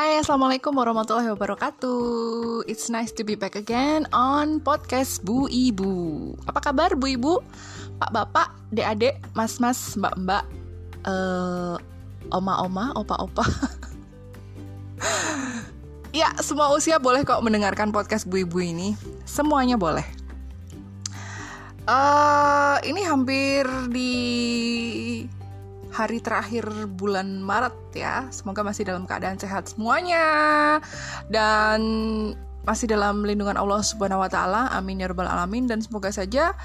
Hai, Assalamualaikum warahmatullahi wabarakatuh. It's nice to be back again on podcast Bu Ibu. Apa kabar Bu Ibu? Pak Bapak, Dek Adik, Mas Mas, Mbak Mbak uh, Oma Oma, Opa Opa Ya, semua usia boleh kok mendengarkan podcast Bu Ibu ini. Semuanya boleh. Uh, Ini hampir di hari terakhir bulan Maret ya. Semoga masih dalam keadaan sehat semuanya dan masih dalam lindungan Allah Subhanahu wa taala. Amin ya rabbal alamin dan semoga saja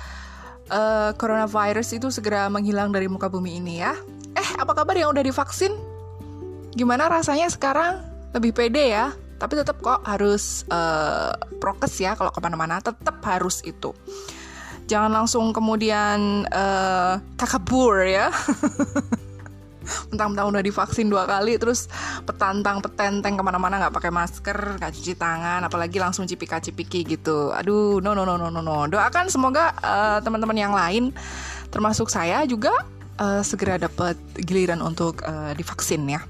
uh, coronavirus itu segera menghilang dari muka bumi ini ya. Eh, apa kabar yang udah divaksin? Gimana rasanya sekarang? Lebih pede ya? Tapi tetap kok harus uh, prokes ya kalau ke mana-mana tetap harus itu jangan langsung kemudian uh, takabur ya mentang-mentang udah divaksin dua kali terus petantang petenteng ke mana-mana nggak pakai masker nggak cuci tangan apalagi langsung cipika cipiki gitu. Aduh no no no no no no. Doakan semoga uh, teman-teman yang lain termasuk saya juga uh, segera dapat giliran untuk uh, divaksin ya.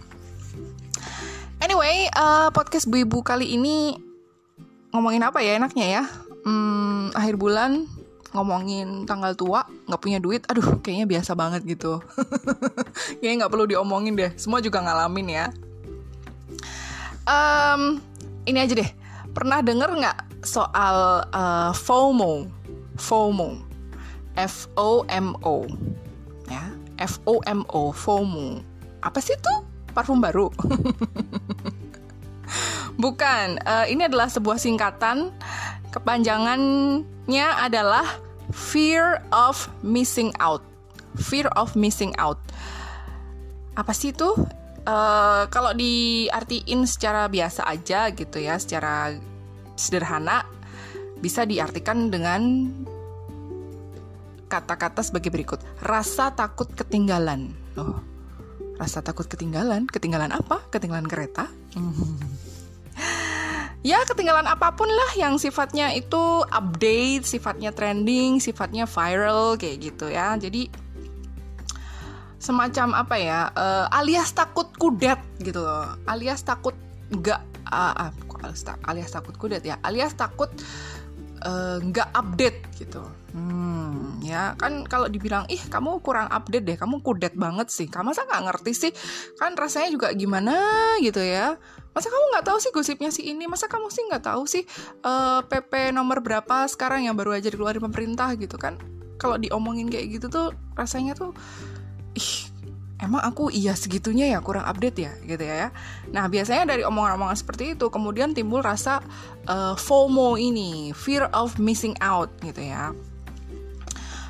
Anyway uh, podcast bu ibu kali ini ngomongin apa ya enaknya ya? Hmm, akhir bulan ngomongin tanggal tua nggak punya duit aduh kayaknya biasa banget gitu. Kayaknya nggak perlu diomongin deh semua juga ngalamin ya. Um, ini aja deh. Pernah denger nggak soal uh, FOMO? FOMO. F O M O. Ya F O M O FOMO. Apa sih tuh parfum baru? Bukan, uh, ini adalah sebuah singkatan kepanjangannya adalah fear of missing out. Fear of missing out. Apa sih itu? Uh, kalau diartiin secara biasa aja gitu ya, secara sederhana bisa diartikan dengan kata-kata sebagai berikut. Rasa takut ketinggalan. Oh, rasa takut ketinggalan? Ketinggalan apa? Ketinggalan kereta? ya ketinggalan apa pun lah yang sifatnya itu update, sifatnya trending, sifatnya viral kayak gitu ya. Jadi semacam apa ya? Uh, alias takut kudet gitu loh. Alias takut nggak uh, uh, alias, takut kudet ya. Alias takut eh, nggak uh, update gitu. Hmm, ya kan kalau dibilang ih kamu kurang update deh, kamu kudet banget sih. Kamu masa nggak ngerti sih? Kan rasanya juga gimana gitu ya masa kamu nggak tahu sih gosipnya si ini masa kamu sih nggak tahu sih uh, eh, PP nomor berapa sekarang yang baru aja dikeluarin pemerintah gitu kan kalau diomongin kayak gitu tuh rasanya tuh ih emang aku iya segitunya ya kurang update ya gitu ya nah biasanya dari omongan-omongan seperti itu kemudian timbul rasa uh, FOMO ini fear of missing out gitu ya.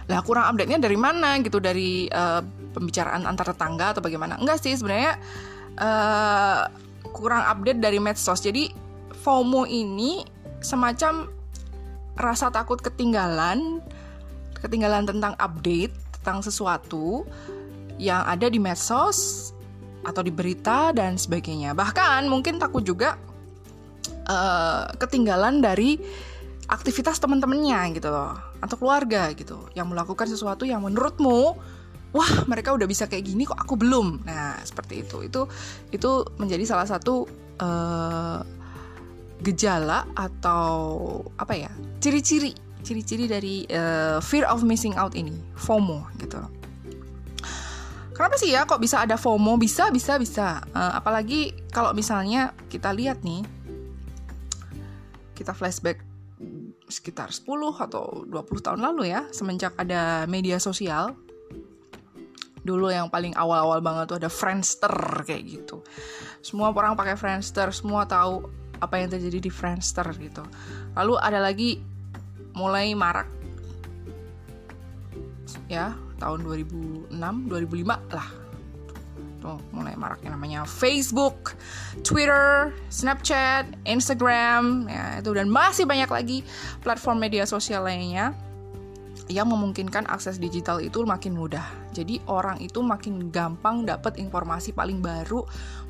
Lah kurang update-nya dari mana? Gitu dari uh, pembicaraan antar tetangga atau bagaimana? Enggak sih sebenarnya uh, kurang update dari medsos. Jadi FOMO ini semacam rasa takut ketinggalan, ketinggalan tentang update tentang sesuatu yang ada di medsos atau di berita dan sebagainya. Bahkan mungkin takut juga uh, ketinggalan dari aktivitas teman-temannya gitu loh atau keluarga gitu yang melakukan sesuatu yang menurutmu wah mereka udah bisa kayak gini kok aku belum. Nah seperti itu. Itu itu menjadi salah satu uh, gejala atau apa ya ciri-ciri ciri-ciri dari uh, fear of missing out ini FOMO gitu Kenapa sih ya kok bisa ada FOMO? Bisa, bisa, bisa. Uh, apalagi kalau misalnya kita lihat nih, kita flashback sekitar 10 atau 20 tahun lalu ya, semenjak ada media sosial, dulu yang paling awal-awal banget tuh ada Friendster kayak gitu semua orang pakai Friendster semua tahu apa yang terjadi di Friendster gitu lalu ada lagi mulai marak ya tahun 2006 2005 lah tuh mulai maraknya namanya Facebook, Twitter, Snapchat, Instagram ya itu dan masih banyak lagi platform media sosial lainnya yang memungkinkan akses digital itu makin mudah. Jadi orang itu makin gampang dapat informasi paling baru,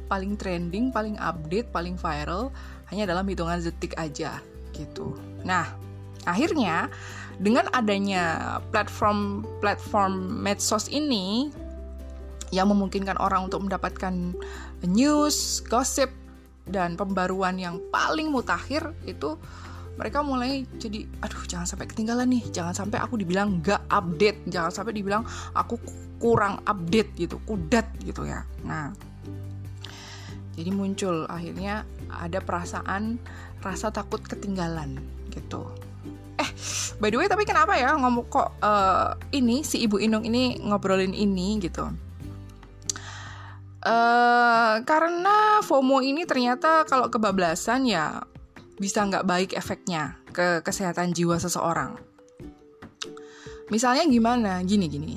paling trending, paling update, paling viral hanya dalam hitungan detik aja gitu. Nah, akhirnya dengan adanya platform-platform medsos ini yang memungkinkan orang untuk mendapatkan news, gossip, dan pembaruan yang paling mutakhir itu mereka mulai jadi aduh jangan sampai ketinggalan nih. Jangan sampai aku dibilang nggak update. Jangan sampai dibilang aku kurang update gitu. Kudat gitu ya. Nah jadi muncul akhirnya ada perasaan rasa takut ketinggalan gitu eh by the way tapi kenapa ya ngomong kok uh, ini si ibu Inung ini ngobrolin ini gitu Uh, karena FOMO ini ternyata kalau kebablasan ya bisa nggak baik efeknya ke kesehatan jiwa seseorang. Misalnya gimana? Gini gini.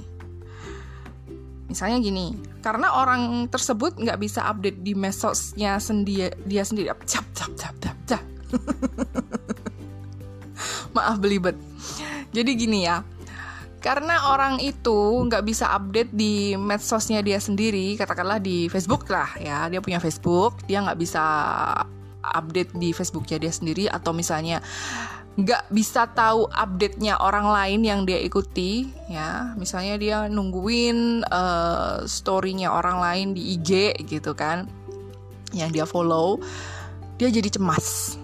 Misalnya gini, karena orang tersebut nggak bisa update di medsosnya sendiri dia sendiri. Cap cap cap cap cap. Maaf belibet. Jadi gini ya, karena orang itu nggak bisa update di medsosnya dia sendiri, katakanlah di Facebook lah ya, dia punya Facebook, dia nggak bisa update di Facebooknya dia sendiri atau misalnya nggak bisa tahu update-nya orang lain yang dia ikuti ya misalnya dia nungguin uh, story-nya orang lain di IG gitu kan yang dia follow dia jadi cemas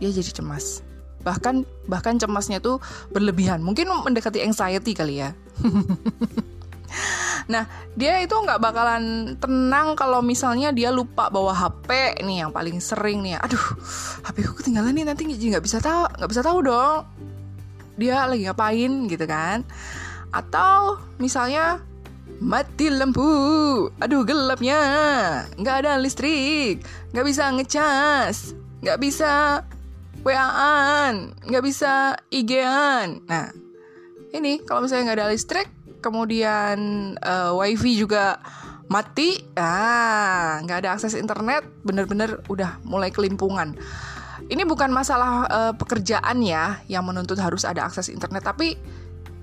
dia jadi cemas. Bahkan bahkan cemasnya tuh berlebihan. Mungkin mendekati anxiety kali ya. Nah, dia itu nggak bakalan tenang kalau misalnya dia lupa bawa HP nih yang paling sering nih. Aduh, HP ku ketinggalan nih nanti nggak bisa tahu, nggak bisa tahu dong. Dia lagi ngapain gitu kan? Atau misalnya mati lampu, aduh gelapnya, nggak ada listrik, nggak bisa ngecas, nggak bisa WA-an, nggak bisa IG-an. Nah, ini kalau misalnya nggak ada listrik, kemudian uh, wifi juga mati, ah nggak ada akses internet, bener-bener udah mulai kelimpungan. Ini bukan masalah uh, pekerjaan ya yang menuntut harus ada akses internet, tapi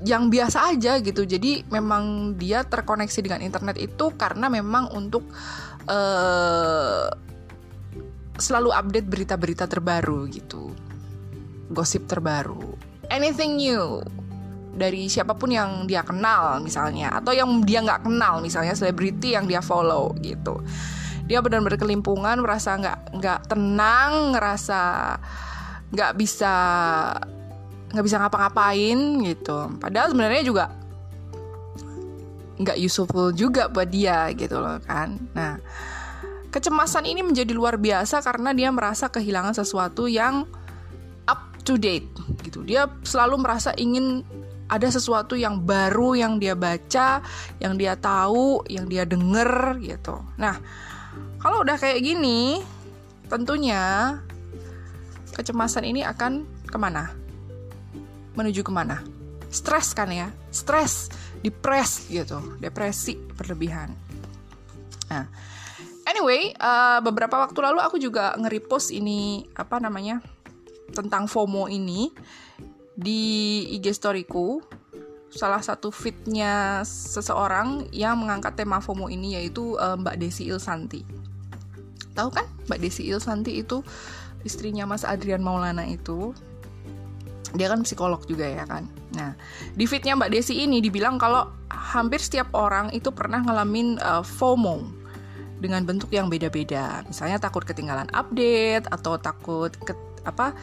yang biasa aja gitu. Jadi memang dia terkoneksi dengan internet itu karena memang untuk uh, selalu update berita-berita terbaru gitu, gosip terbaru, anything new? Dari siapa pun yang dia kenal misalnya. Atau yang dia nggak kenal misalnya selebriti yang dia follow gitu. Dia benar-benar kelimpungan merasa nggak nggak tenang ngerasa nggak bisa nggak bisa ngapa-ngapain gitu. Padahal sebenarnya juga nggak useful juga buat dia gitu loh kan. Nah kecemasan ini menjadi luar biasa karena dia merasa kehilangan sesuatu yang up to date gitu dia selalu merasa ingin ada sesuatu yang baru yang dia baca, yang dia tahu, yang dia denger gitu. Nah, kalau udah kayak gini, tentunya kecemasan ini akan ke mana? Menuju ke mana? Stres kan ya? Stres, depres gitu, depresi berlebihan. Nah, anyway, uh, beberapa waktu lalu aku juga nge-repost ini apa namanya tentang FOMO ini di IG storyku salah satu fitnya seseorang yang mengangkat tema FOMO ini yaitu uh, Mbak Desi Ilsanti. Tahu kan Mbak Desi Ilsanti itu istrinya Mas Adrian Maulana itu dia kan psikolog juga ya kan. Nah, di fitnya Mbak Desi ini dibilang kalau hampir setiap orang itu pernah ngalamin uh, FOMO dengan bentuk yang beda-beda. Misalnya takut ketinggalan update atau takut ke, apa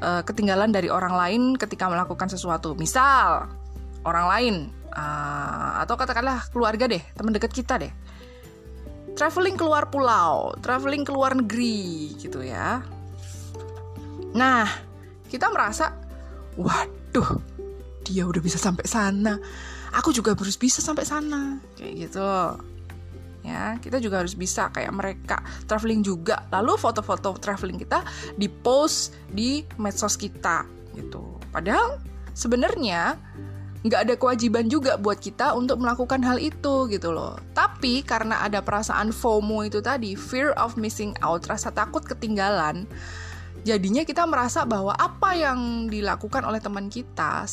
uh, ketinggalan dari orang lain ketika melakukan sesuatu. Misal orang lain uh, atau katakanlah keluarga deh, teman dekat kita deh. Traveling keluar pulau, traveling keluar negeri gitu ya. Nah, kita merasa waduh, dia udah bisa sampai sana. Aku juga harus bisa sampai sana. Kayak gitu ya kita juga harus bisa kayak mereka traveling juga. Lalu foto-foto traveling kita di post di medsos kita gitu. Padahal sebenarnya nggak ada kewajiban juga buat kita untuk melakukan hal itu gitu loh. Tapi karena ada perasaan FOMO itu tadi fear of missing out rasa takut ketinggalan jadinya kita merasa bahwa apa yang dilakukan oleh teman kita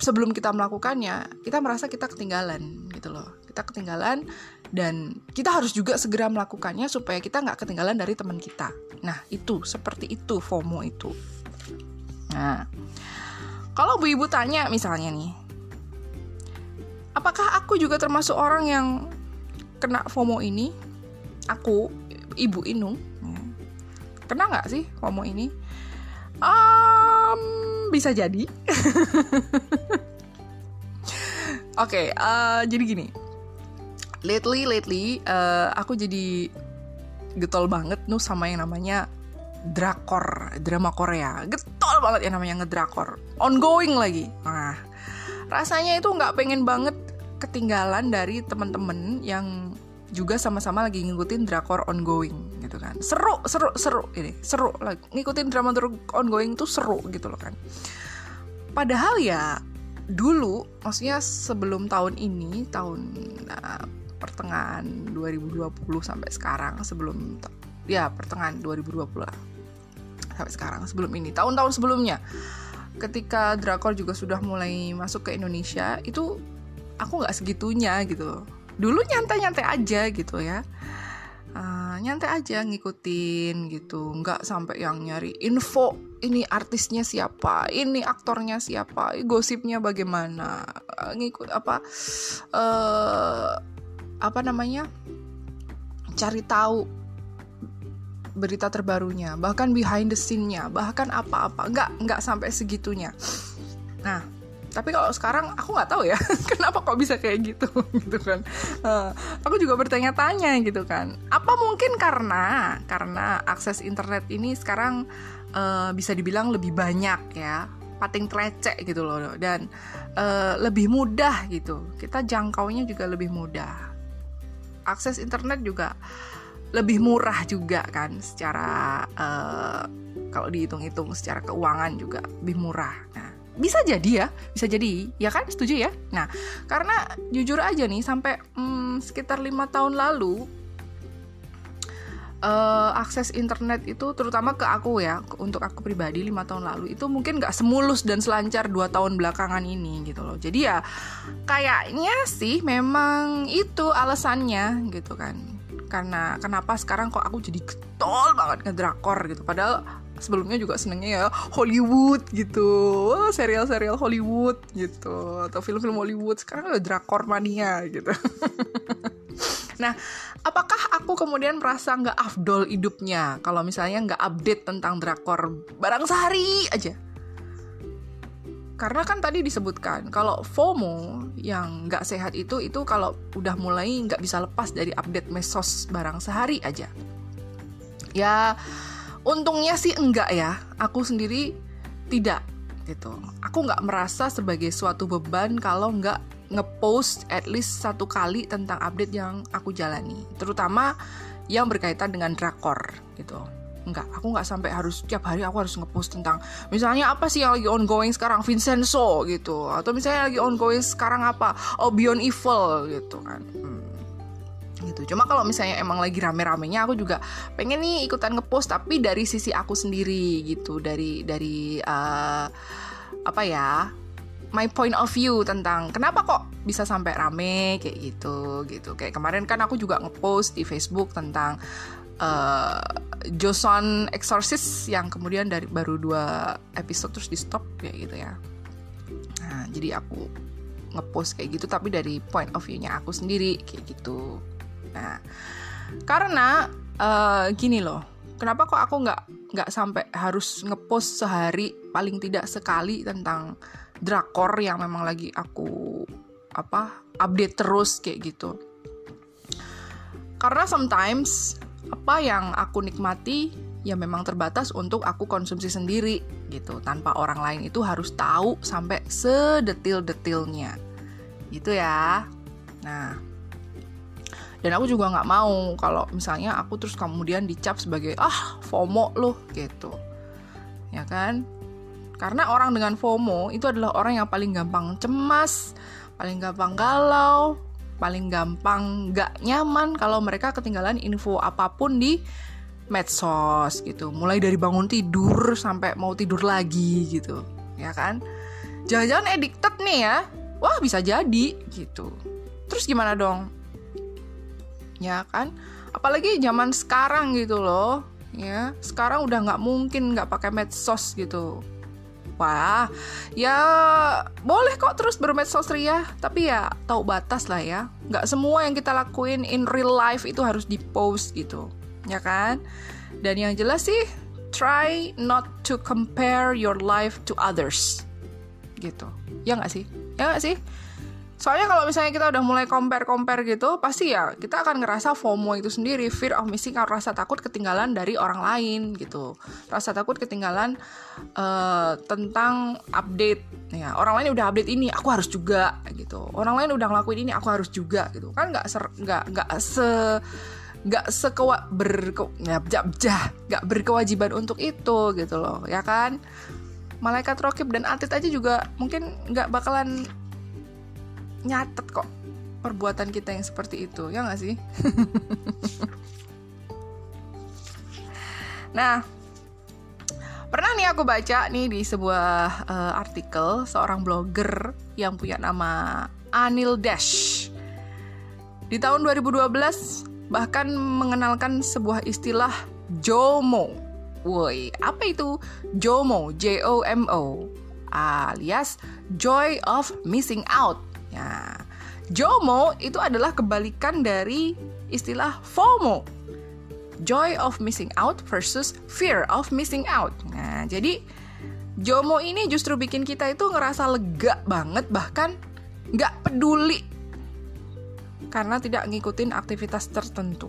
sebelum kita melakukannya kita merasa kita ketinggalan gitu loh kita ketinggalan dan kita harus juga segera melakukannya supaya kita nggak ketinggalan dari teman kita. Nah itu seperti itu FOMO itu. Nah kalau bu ibu tanya misalnya nih, apakah aku juga termasuk orang yang kena FOMO ini? aku ibu Inung ya. kena nggak sih FOMO ini um, bisa jadi oke okay, uh, jadi gini lately lately uh, aku jadi getol banget nuh sama yang namanya drakor drama Korea. Getol banget yang namanya ngedrakor. Ongoing lagi. Nah rasanya itu nggak pengen banget ketinggalan dari teman-teman yang juga sama-sama lagi ngikutin drakor ongoing gitu kan. Seru seru seru ini seru lagi. Ngikutin drama ongoing tuh seru gitu loh kan. Padahal ya dulu maksudnya sebelum tahun ini tahun uh, pertengahan 2020 sampai sekarang sebelum ya pertengahan 2020 lah. Sampai sekarang sebelum ini. Tahun-tahun sebelumnya. Ketika drakor juga sudah mulai masuk ke Indonesia itu aku nggak segitunya gitu. Dulu nyantai-nyantai aja gitu ya. Uh, nyantai aja ngikutin gitu. Nggak sampai yang nyari info ini artisnya siapa ini aktornya siapa gosipnya bagaimana. Uh, ngikut apa uh, apa namanya cari tahu berita terbarunya bahkan behind the scene-nya bahkan apa-apa. Nggak nggak sampai segitunya. Nah tapi kalau sekarang aku nggak tahu ya kenapa kok bisa kayak gitu gitu kan. Uh, aku juga bertanya-tanya gitu kan. Apa mungkin karena karena akses internet ini sekarang uh, bisa dibilang lebih banyak ya pating krecek gitu loh. Dan uh, lebih mudah gitu. Kita jangkaunya juga lebih mudah akses internet juga lebih murah juga kan secara uh, kalau dihitung-hitung secara keuangan juga lebih murah. Nah bisa jadi ya bisa jadi ya kan? Setuju ya? Nah karena jujur aja nih sampai hmm, sekitar lima tahun lalu uh, akses internet itu terutama ke aku ya untuk aku pribadi lima tahun lalu itu mungkin nggak semulus dan selancar dua tahun belakangan ini gitu loh. Jadi ya kayaknya sih memang itu alasannya gitu kan. Karena kenapa sekarang kok aku jadi getol banget ngedrakor gitu. Padahal sebelumnya juga senengnya ya Hollywood gitu. Serial-serial Hollywood gitu atau film-film Hollywood. Sekarang ada drakor mania gitu. Nah apakah aku kemudian merasa nggak afdol hidupnya? Kalau misalnya nggak update tentang drakor barang sehari aja. Karena kan tadi disebutkan kalau FOMO yang nggak sehat itu itu kalau udah mulai nggak bisa lepas dari update mesos barang sehari aja. Ya untungnya sih enggak ya. Aku sendiri tidak gitu. Aku nggak merasa sebagai suatu beban kalau nggak ngepost at least satu kali tentang update yang aku jalani. Terutama yang berkaitan dengan drakor gitu. Enggak, aku nggak sampai harus tiap hari aku harus ngepost tentang misalnya apa sih yang lagi ongoing sekarang? Vincenzo gitu. Atau misalnya lagi ongoing sekarang apa? Oh Beyond Evil gitu kan. Hmm gitu. Cuma kalau misalnya emang lagi rame-ramenya aku juga pengen nih ikutan ngepost tapi dari sisi aku sendiri gitu, dari dari uh, apa ya? my point of view tentang kenapa kok bisa sampai rame kayak gitu gitu. Kayak kemarin kan aku juga ngepost di Facebook tentang uh, Joseon Exorcist yang kemudian dari baru dua episode terus di stop kayak gitu ya. Nah, jadi aku ngepost kayak gitu tapi dari point of view-nya aku sendiri kayak gitu. Nah, karena uh, gini loh, kenapa kok aku nggak nggak sampai harus ngepost sehari paling tidak sekali tentang drakor yang memang lagi aku apa update terus kayak gitu. Karena sometimes apa yang aku nikmati ya memang terbatas untuk aku konsumsi sendiri gitu. Tanpa orang lain itu harus tahu sampai sedetil-detilnya. Gitu ya. Nah dan aku juga nggak mau kalau misalnya aku terus kemudian dicap sebagai ah FOMO loh gitu. Ya kan? Karena orang dengan FOMO itu adalah orang yang paling gampang cemas paling gampang galau paling gampang nggak nyaman kalau mereka ketinggalan info apa pun di medsos gitu. Mulai dari bangun tidur sampai mau tidur lagi gitu. Ya kan? Jangan-jangan addicted nih ya? Wah bisa jadi gitu. Terus gimana dong ya kan? Apalagi zaman sekarang gitu loh ya. Sekarang udah nggak mungkin nggak pakai medsos gitu. Wah ya boleh kok terus bermedsos ria. Tapi ya tahu batas lah ya. Nggak semua yang kita lakuin in real life itu harus di post gitu ya kan? Dan yang jelas sih try not to compare your life to others gitu. Ya nggak sih? Ya nggak sih Soalnya kalau misalnya kita udah mulai compare-compare gitu, pasti ya kita akan ngerasa FOMO itu sendiri, fear of missing out, rasa takut ketinggalan dari orang lain gitu. Rasa takut ketinggalan uh, tentang update. Ya, orang lain udah update ini, aku harus juga gitu. Orang lain udah ngelakuin ini, aku harus juga gitu. Kan nggak nggak nggak se nggak sekewa berke ya, nggak berkewajiban untuk itu gitu loh, ya kan? Malaikat rokib dan atlet aja juga mungkin nggak bakalan nyatet kok perbuatan kita yang seperti itu ya nggak sih? Nah pernah nih aku baca nih di sebuah uh, artikel seorang blogger yang punya nama Anil Dash. Di tahun 2012 bahkan mengenalkan sebuah istilah JOMO. Woi, apa itu? JOMO? J-O-M-O alias Joy of Missing Out Ya, JOMO itu adalah kebalikan dari istilah FOMO. Joy of missing out versus fear of missing out. Nah, jadi JOMO ini justru bikin kita itu ngerasa lega banget bahkan nggak peduli karena tidak ngikutin aktivitas tertentu.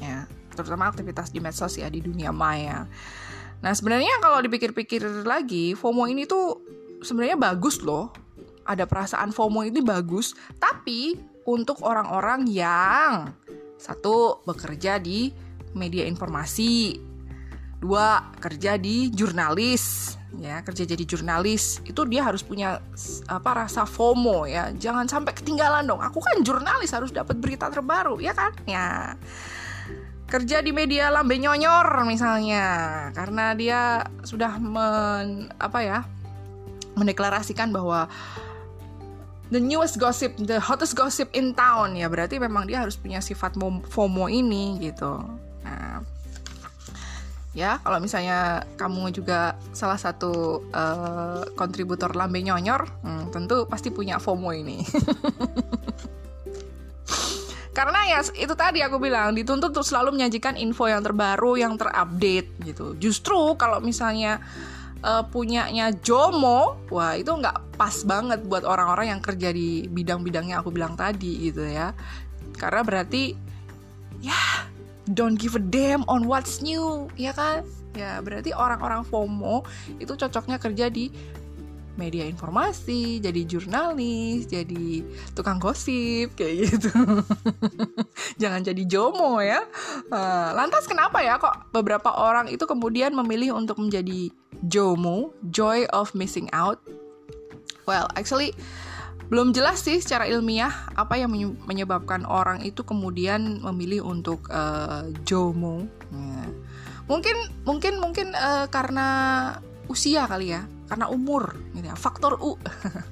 Ya, terutama aktivitas di medsos ya di dunia maya. Nah, sebenarnya kalau dipikir-pikir lagi, FOMO ini tuh sebenarnya bagus loh ada perasaan FOMO ini bagus, tapi untuk orang-orang yang satu bekerja di media informasi, dua kerja di jurnalis, ya kerja jadi jurnalis itu dia harus punya apa rasa FOMO ya, jangan sampai ketinggalan dong. Aku kan jurnalis harus dapat berita terbaru, ya kan? Ya kerja di media lambe nyonyor misalnya karena dia sudah men, apa ya mendeklarasikan bahwa the newest gossip, the hottest gossip in town ya berarti memang dia harus punya sifat FOMO ini gitu. Nah, ya kalau misalnya kamu juga salah satu uh, kontributor lambe nyonyor, hmm, tentu pasti punya FOMO ini. Karena ya itu tadi aku bilang dituntut untuk selalu menyajikan info yang terbaru, yang terupdate gitu. Justru kalau misalnya uh, punyanya Jomo, wah itu nggak pas banget buat orang-orang yang kerja di bidang-bidang yang aku bilang tadi gitu ya. Karena berarti ya don't give a damn on what's new, ya kan? Ya berarti orang-orang FOMO itu cocoknya kerja di media informasi, jadi jurnalis, jadi tukang gosip kayak gitu. Jangan jadi jomo ya. Uh, lantas kenapa ya kok beberapa orang itu kemudian memilih untuk menjadi jomo, joy of missing out? Well, actually belum jelas sih secara ilmiah apa yang menyebabkan orang itu kemudian memilih untuk uh, jomo. Ya. Mungkin mungkin mungkin uh, karena usia kali ya karena umur gitu ya faktor U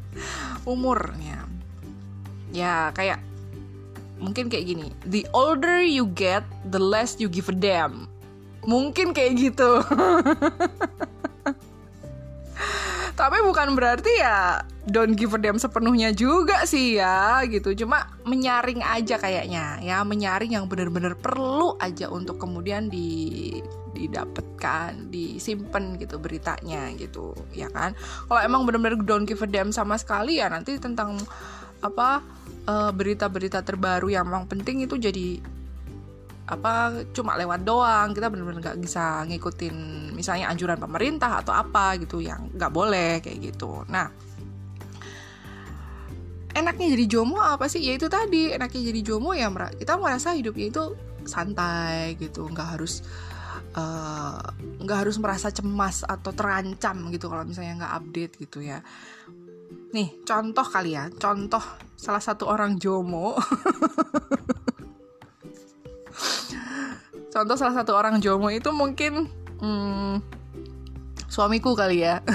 umur ya ya kayak mungkin kayak gini the older you get the less you give a damn mungkin kayak gitu tapi bukan berarti ya don't give a damn sepenuhnya juga sih ya gitu cuma menyaring aja kayaknya ya menyaring yang bener-bener perlu aja untuk kemudian di didapatkan, disimpan gitu beritanya gitu, ya kan? Kalau emang benar-benar don't give a damn sama sekali ya nanti tentang apa eh, berita-berita uh, terbaru yang memang penting itu jadi apa cuma lewat doang. Kita benar-benar nggak bisa ngikutin misalnya anjuran pemerintah atau apa gitu yang nggak boleh kayak gitu. Nah enaknya jadi jomo apa sih? Ya itu tadi enaknya jadi jomo ya kita merasa hidupnya itu santai gitu. Nggak harus Eh, nggak uh, harus merasa cemas atau terancam gitu kalau misalnya nggak update gitu ya. Nih contoh kali ya. Contoh salah satu orang jomo contoh salah satu orang jomo itu mungkin hmm, suamiku kali ya.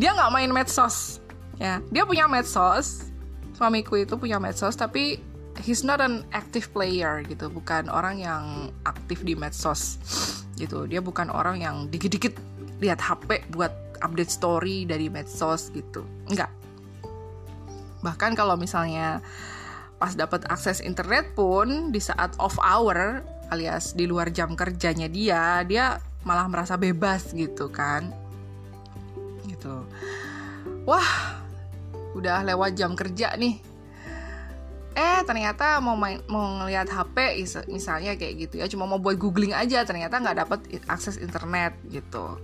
Dia nggak main medsos ya. Dia punya medsos suamiku itu punya medsos tapi he's not an active player gitu. Bukan orang yang aktif di medsos gitu. Dia bukan orang yang dikit-dikit lihat HP buat update story dari medsos gitu. Enggak bahkan kalau misalnya pas dapat akses internet pun di saat off hour alias di luar jam kerjanya dia dia malah merasa bebas gitu kan. Gitu. Wah udah lewat jam kerja nih. Eh ternyata mau main mau ngelihat HP misalnya kayak gitu ya. Cuma mau buat googling aja ternyata nggak dapat akses internet gitu.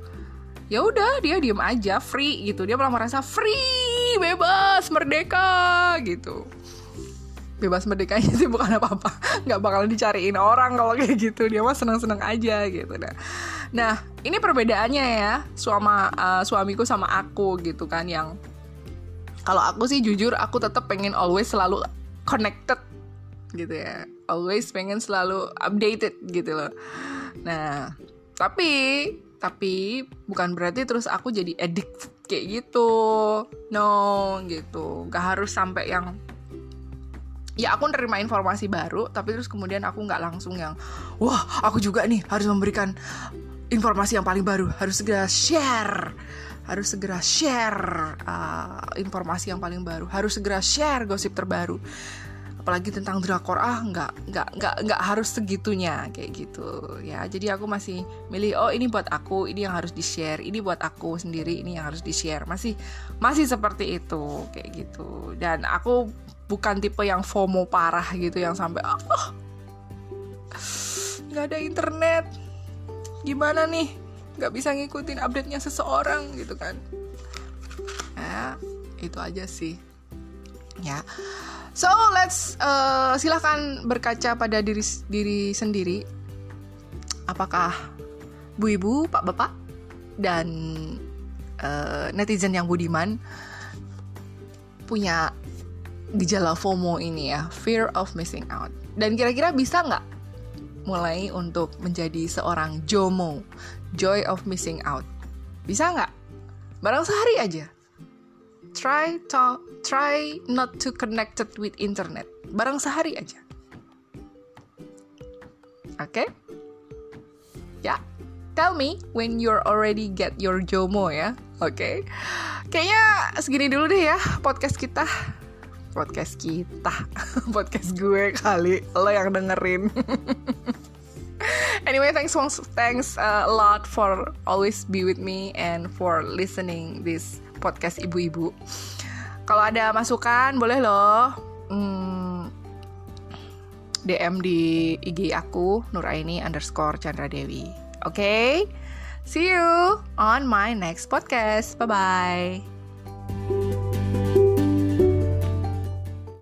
Ya udah dia diem aja free gitu. Dia malah merasa free bebas merdeka gitu bebas merdekanya sih bukan apa apa nggak bakal dicariin orang kalau kayak gitu. Dia mah seneng seneng aja gitu nah nah ini perbedaannya ya suama uh, suamiku sama aku gitu kan yang kalau aku sih jujur aku tetap pengen always selalu connected gitu ya. Always pengen selalu updated gitu loh. Nah tapi tapi bukan berarti terus aku jadi addict kayak gitu. No gitu. Gak harus sampai yang ya aku nerima informasi baru tapi terus kemudian aku nggak langsung yang wah aku juga nih harus memberikan informasi yang paling baru. Harus segera share. Harus segera share uh, informasi yang paling baru. Harus segera share gosip terbaru. Apalagi tentang drakor. Ah nggak nggak nggak nggak harus segitunya kayak gitu. Ya jadi aku masih milih oh ini buat aku ini yang harus di share ini buat aku sendiri ini yang harus di share masih masih seperti itu kayak gitu. Dan aku bukan tipe yang FOMO parah gitu yang sampai oh, nggak ada internet. Gimana nih? Nggak bisa ngikutin update nya seseorang gitu kan. Ya itu aja sih. Ya. So let's uh, silahkan berkaca pada diri diri sendiri. Apakah bu ibu, pak bapak, dan uh, netizen yang budiman punya gejala FOMO ini ya, fear of missing out. Dan kira-kira bisa nggak mulai untuk menjadi seorang JOMO, joy of missing out? Bisa nggak? Barang sehari aja try to try not to connected with internet barang sehari aja oke okay? ya yeah. tell me when you're already get your jomo ya oke okay? kayaknya segini dulu deh ya podcast kita podcast kita podcast gue kali lo yang dengerin anyway thanks thanks a lot for always be with me and for listening this podcast ibu-ibu. Kalau ada masukan boleh loh hmm, DM di IG aku Nuraini underscore Chandra Dewi. Oke, okay? see you on my next podcast. Bye bye.